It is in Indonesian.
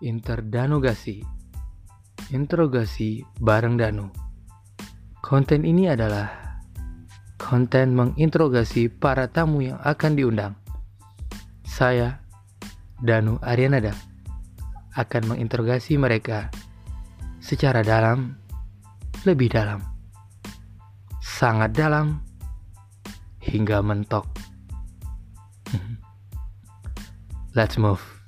Interdanugasi Interogasi bareng Danu Konten ini adalah konten menginterogasi para tamu yang akan diundang. Saya, Danu Arianada, akan menginterogasi mereka secara dalam, lebih dalam, sangat dalam, hingga mentok. Let's move.